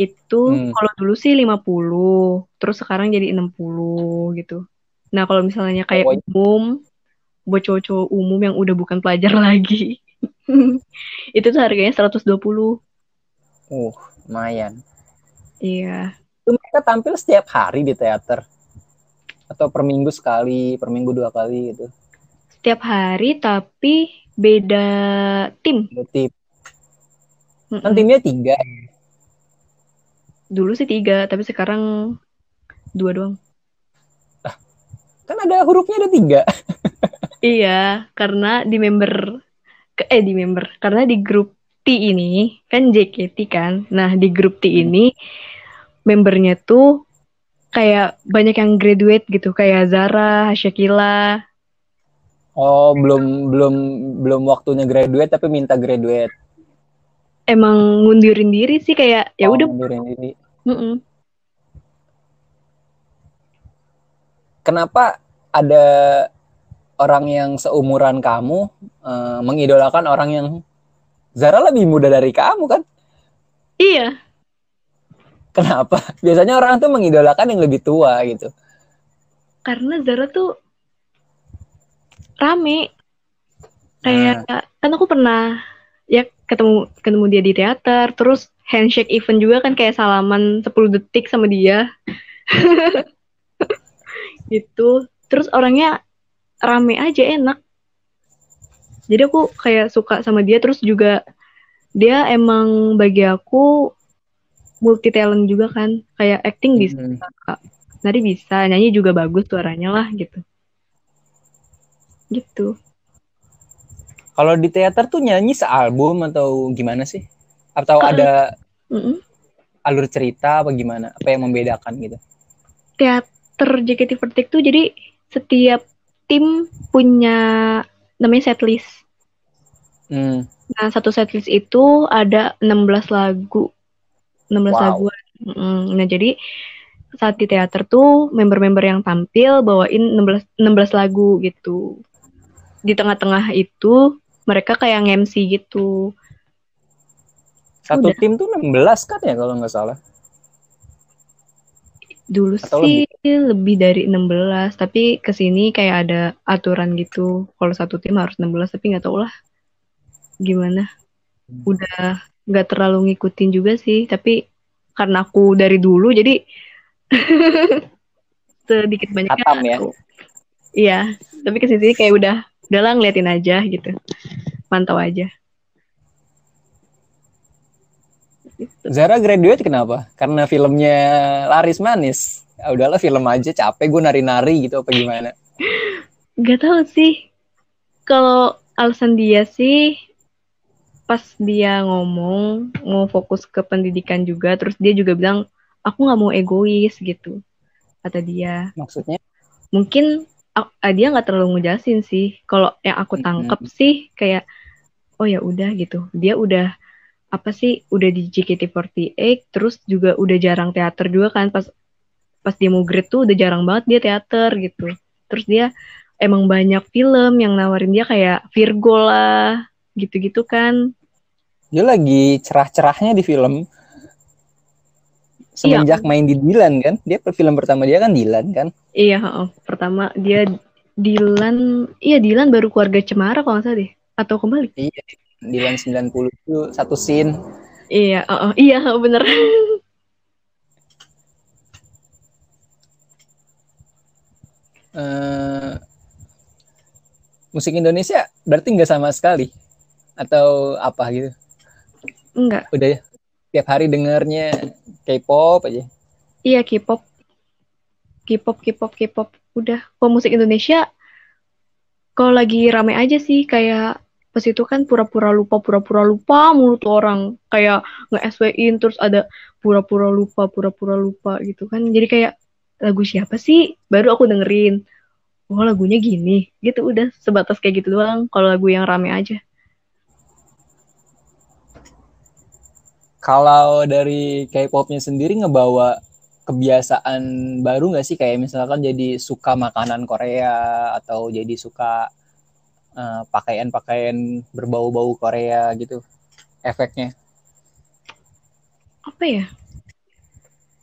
itu Hmm. kalau dulu sih 50, terus sekarang jadi 60 gitu. Nah, kalau misalnya kayak Pokoknya- umum, buat cowok-cowok umum yang udah bukan pelajar lagi, itu tuh harganya 120. Uh, lumayan. Iya. Itu mereka tampil setiap hari di teater atau per minggu sekali, per minggu dua kali gitu. Setiap hari tapi beda tim. Beda tim. Mm-mm. Kan timnya tiga. Dulu sih tiga, tapi sekarang dua doang. Kan ada hurufnya ada tiga. Iya, karena di member eh di member karena di grup T ini kan JKT kan. Nah, di grup T ini membernya tuh kayak banyak yang graduate gitu, kayak Zara, Shakila. Oh, belum belum belum waktunya graduate tapi minta graduate. Emang ngundurin diri sih kayak ya Oh, udah. mundurin diri. mm-mm. Kenapa ada orang yang seumuran kamu eh, mengidolakan orang yang Zara lebih muda dari kamu kan? Iya, Kenapa? Biasanya orang tuh mengidolakan yang lebih tua gitu. karena Zara tuh rame. Kayak kan aku pernah ya ketemu ketemu dia di teater, terus handshake event juga kan kayak salaman 10 detik sama dia. gitu. Terus orangnya rame aja enak. Jadi aku kayak suka sama dia terus juga dia emang bagi aku multi talent juga kan. Kayak acting bisa, Hmm. nari bisa, nyanyi juga bagus suaranya lah gitu. Gitu. Kalau di teater tuh nyanyi sealbum atau gimana sih? Atau Eh. ada Mm-mm. alur cerita apa gimana? Apa yang membedakan gitu? Teater JKT48 tuh jadi setiap tim punya namanya setlist. Hmm. Nah, satu setlist itu ada 16 lagu. 16 Wow. lagu. Mm, Nah, jadi saat di teater tuh member-member yang tampil bawain 16 16 lagu gitu. Di tengah-tengah itu mereka kayak nge-MC gitu. Satu Udah. tim tuh 16 kan ya kalau nggak salah. Dulu Atau sih lebih. dari 16, tapi ke sini kayak ada aturan gitu. Kalau satu tim harus 16, tapi nggak tahu lah gimana. Udah nggak terlalu ngikutin juga sih, tapi karena aku dari dulu jadi sedikit banyak ya. Iya, tapi ke sini kayak udah udahlah ngeliatin aja gitu. Mantau aja. Gitu. Zara graduate kenapa? Karena filmnya laris manis. Ya udahlah film aja capek gue nari-nari gitu apa gimana? Gak tahu sih. Kalau alasan dia sih pas dia ngomong mau fokus ke pendidikan juga, terus dia juga bilang aku nggak mau egois gitu kata dia. Maksudnya? Mungkin dia nggak terlalu ngejelasin sih. Kalau yang aku tangkep sih kayak oh ya udah gitu. Dia udah apa sih udah di JKT48 terus juga udah jarang teater juga kan pas pas dia mau grade tuh udah jarang banget dia teater gitu. Terus dia emang banyak film yang nawarin dia kayak Virgo lah gitu-gitu kan. Dia lagi cerah-cerahnya di film. Semenjak main di Dilan kan? Dia film pertama dia kan Dilan kan? Iya, heeh. pertama dia Dilan, iya Dilan baru keluarga Cemara kalau nggak salah deh, atau kembali. Iya. Dilan 90 itu satu scene. Iya, heeh. iya bener. eh musik Indonesia berarti nggak sama sekali atau apa gitu? Enggak, Udah ya? Tiap hari dengernya K-pop aja. iya K-pop, K-pop, K-pop, K-pop. Udah, kalau musik Indonesia, kalau lagi rame aja sih kayak pas itu kan pura-pura lupa, pura-pura lupa mulu tuh orang kayak nge-SW-in terus ada pura-pura lupa, pura-pura lupa gitu kan. Jadi kayak lagu siapa sih? Baru aku dengerin. Oh lagunya gini, gitu udah sebatas kayak gitu doang. Kalau lagu yang rame aja. Kalau dari K-popnya sendiri ngebawa kebiasaan baru nggak sih kayak misalkan jadi suka makanan Korea atau jadi suka eh, pakaian-pakaian berbau-bau Korea gitu efeknya Apa ya?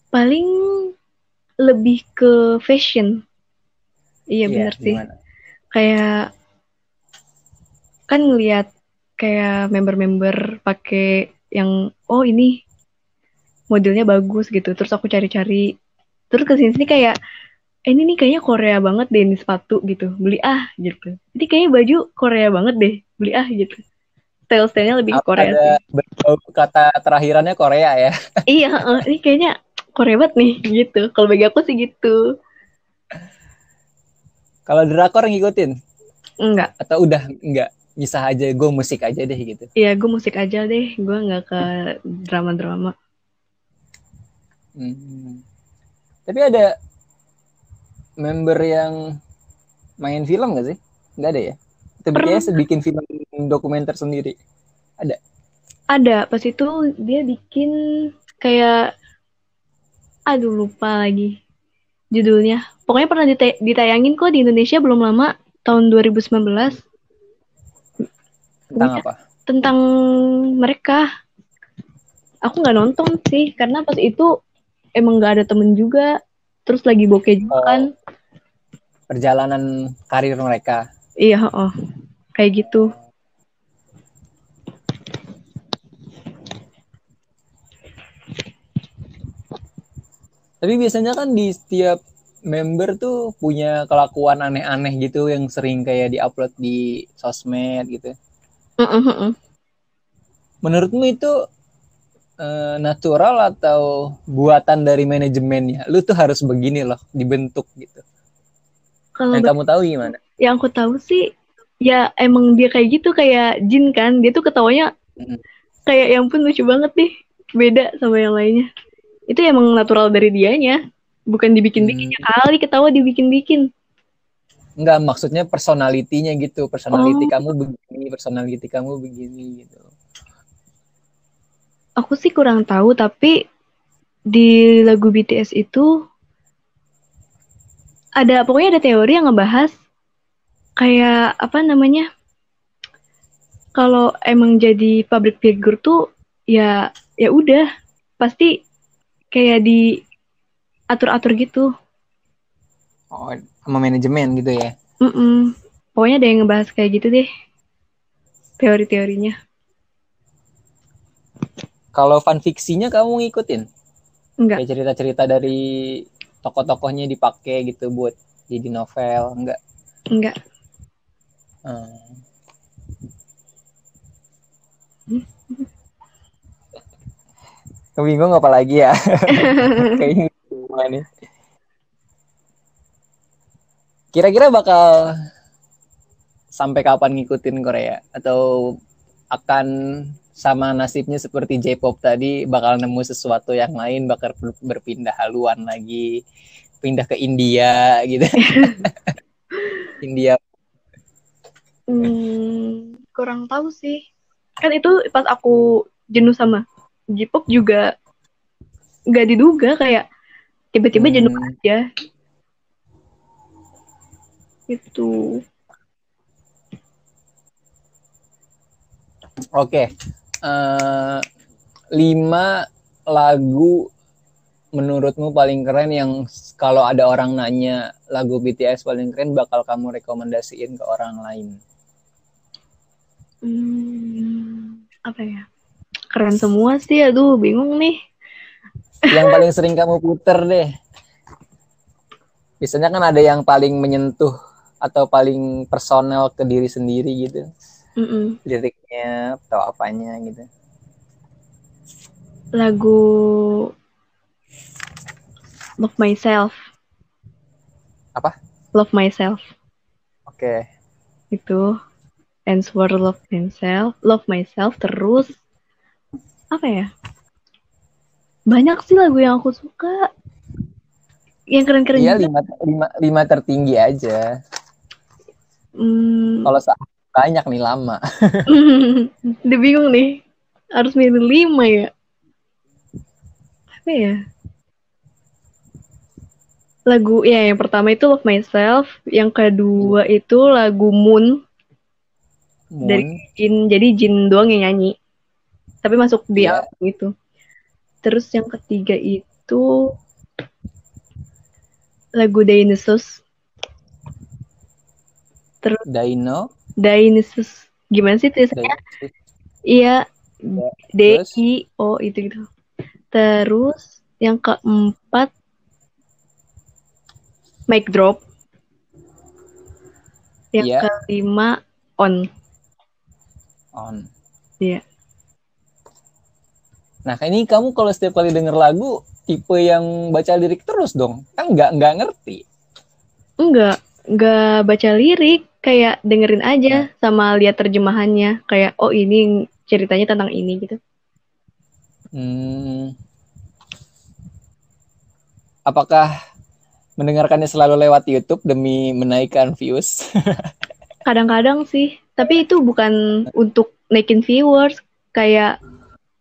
Paling lebih ke fashion. Iya bener sih. gimana? Kayak kan ngelihat kayak member-member pakai yang oh ini modelnya bagus gitu terus aku cari-cari terus ke sini sini kayak eh, ini nih kayaknya Korea banget deh ini sepatu gitu beli ah gitu jadi kayaknya baju Korea banget deh beli ah gitu style-stylenya lebih ke Korea ada sih. kata terakhirannya Korea ya iya ini kayaknya Korea banget nih gitu kalau bagi aku sih gitu kalau drakor ngikutin enggak atau udah enggak bisa aja gue musik aja deh gitu Iya, gue musik aja deh. Gue nggak ke drama-drama. Hmm. Tapi ada member yang main film gak sih? Nggak ada ya? Pernah. biasanya bikin film dokumenter sendiri. Ada, pas itu dia bikin kayak... Aduh, lupa lagi judulnya. Pokoknya pernah dita- ditayangin kok di Indonesia belum lama, tahun 2019. Tentang Pokoknya apa? tentang mereka. Aku nggak nonton sih, karena pas itu emang nggak ada temen juga. Terus lagi bokeh juga Oh. kan. Perjalanan karir mereka. Iya, oh. Kayak gitu. Tapi biasanya kan di setiap member tuh punya kelakuan aneh-aneh gitu yang sering kayak diupload di sosmed gitu. Menurutmu itu eh, natural atau buatan dari manajemennya? Lu tuh harus begini loh, dibentuk gitu. Kalau Yang kamu tahu gimana? yang aku tahu sih ya emang dia kayak gitu kayak Jin kan dia tuh ketawanya Mm. kayak yang pun lucu banget nih beda sama yang lainnya itu emang natural dari dianya bukan dibikin-bikin Hmm. kali ketawa dibikin-bikin Enggak, maksudnya personalitinya gitu. Personality Oh. kamu begini, personality kamu begini gitu. aku sih kurang tahu tapi di lagu BTS itu ada pokoknya ada teori yang ngebahas kayak apa namanya kalau emang jadi public figure tuh ya ya udah pasti kayak di atur-atur gitu Oh, sama manajemen gitu ya. Mm-mm. pokoknya ada yang ngebahas kayak gitu deh teori-teorinya Kalau fan fiksinya kamu ngikutin? enggak Kayak cerita-cerita dari tokoh-tokohnya dipakai gitu buat jadi novel, enggak? enggak Hmm. Bingung apa lagi ya? Kayaknya nih. Kira-kira bakal sampai kapan ngikutin Korea atau akan sama nasibnya seperti J-pop tadi bakal nemu sesuatu yang lain bakal ber- berpindah haluan lagi pindah ke India gitu India Hmm, kurang tahu sih. Kan itu pas aku jenuh sama J-pop juga nggak diduga kayak tiba-tiba jenuh Hmm. aja. Itu. Oke, Eh, lima lagu menurutmu paling keren yang kalau ada orang nanya lagu BTS paling keren bakal kamu rekomendasiin ke orang lain? Hmm, apa ya? Keren semua sih, aduh bingung nih. Yang paling sering kamu puter deh. Biasanya kan ada yang paling menyentuh atau paling personal ke diri sendiri gitu, Mm-mm. liriknya atau apanya gitu. Lagu Love Myself. Apa? Love Myself. Oke, itu answer love myself love myself terus apa ya? Banyak sih lagu yang aku suka. Yang keren-keren iya juga. lima, lima, lima tertinggi aja. Hmm, Kalau banyak nih lama. udah bingung nih. Harus milih lima ya? Apa ya? Lagu ya yang pertama itu love myself. Yang kedua itu lagu moon. Moon, Dari- Jin jadi Jin doang yang nyanyi tapi masuk di Iya. album itu terus yang ketiga itu lagu Dionysus terus Dino, Dionysus gimana sih tulisannya Dino, iya D? I O itu gitu Terus yang keempat mic drop. Yang Iya. kelima on. On. Iya. Nah, ini kamu kalau setiap kali denger lagu tipe yang baca lirik terus dong. Kan nggak nggak ngerti. Enggak, enggak baca lirik, kayak dengerin aja sama lihat terjemahannya. Kayak oh ini ceritanya tentang ini gitu. Hmm. Apakah mendengarkannya selalu lewat YouTube demi menaikkan views? Kadang-kadang sih, tapi itu bukan untuk naikin viewers, kayak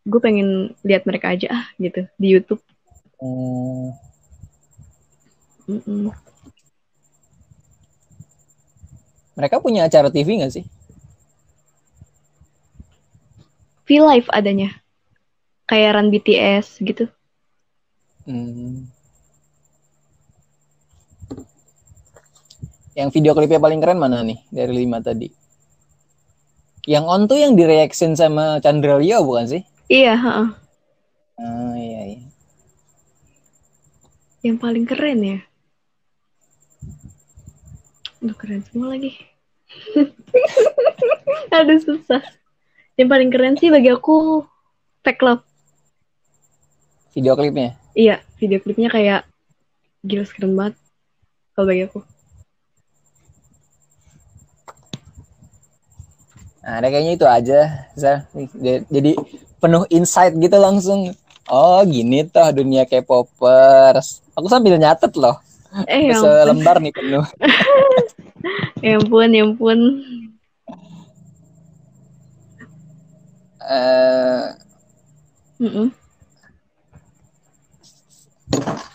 gue pengen lihat mereka aja ah gitu di YouTube. Hmm. Mereka punya acara TV nggak sih? V-Live adanya. Kayak run BTS gitu. Hmm. Yang video klipnya paling keren mana nih dari lima tadi? Yang on tuh yang direaction sama Chandra Leo bukan sih? Iya, heeh. Ah iya iya. Yang paling keren ya. Aduh, keren semua lagi. Aduh, susah. Yang paling keren sih bagi aku Fake Love. Video klipnya. Iya, video klipnya kayak gila keren banget. Kalau bagi aku. Nah, ada kayaknya itu aja, Zal. Jadi penuh insight gitu langsung. Oh, gini toh dunia K-popers. Aku sambil nyatet loh. Eh, ya. Selembar nih penuh. Ya ampun, ya ampun. Eh, Mm-mm.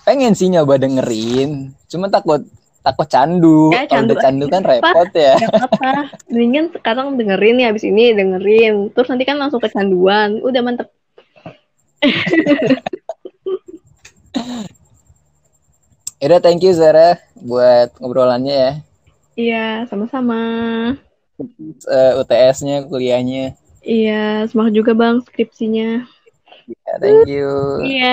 pengen sih nyoba dengerin. Cuma takut takut candu. Ya, Kalau candu udah candu kan repot ya. Apa-apa. Mendingan sekarang dengerin ya, abis ini dengerin. Terus nanti kan langsung kecanduan. Udah mantep. Yaudah, thank you Zara buat ngobrolannya ya. Iya, sama-sama. Eh, UTS-nya, kuliahnya. Iya, semangat juga bang skripsinya. Ya, thank you. Iya.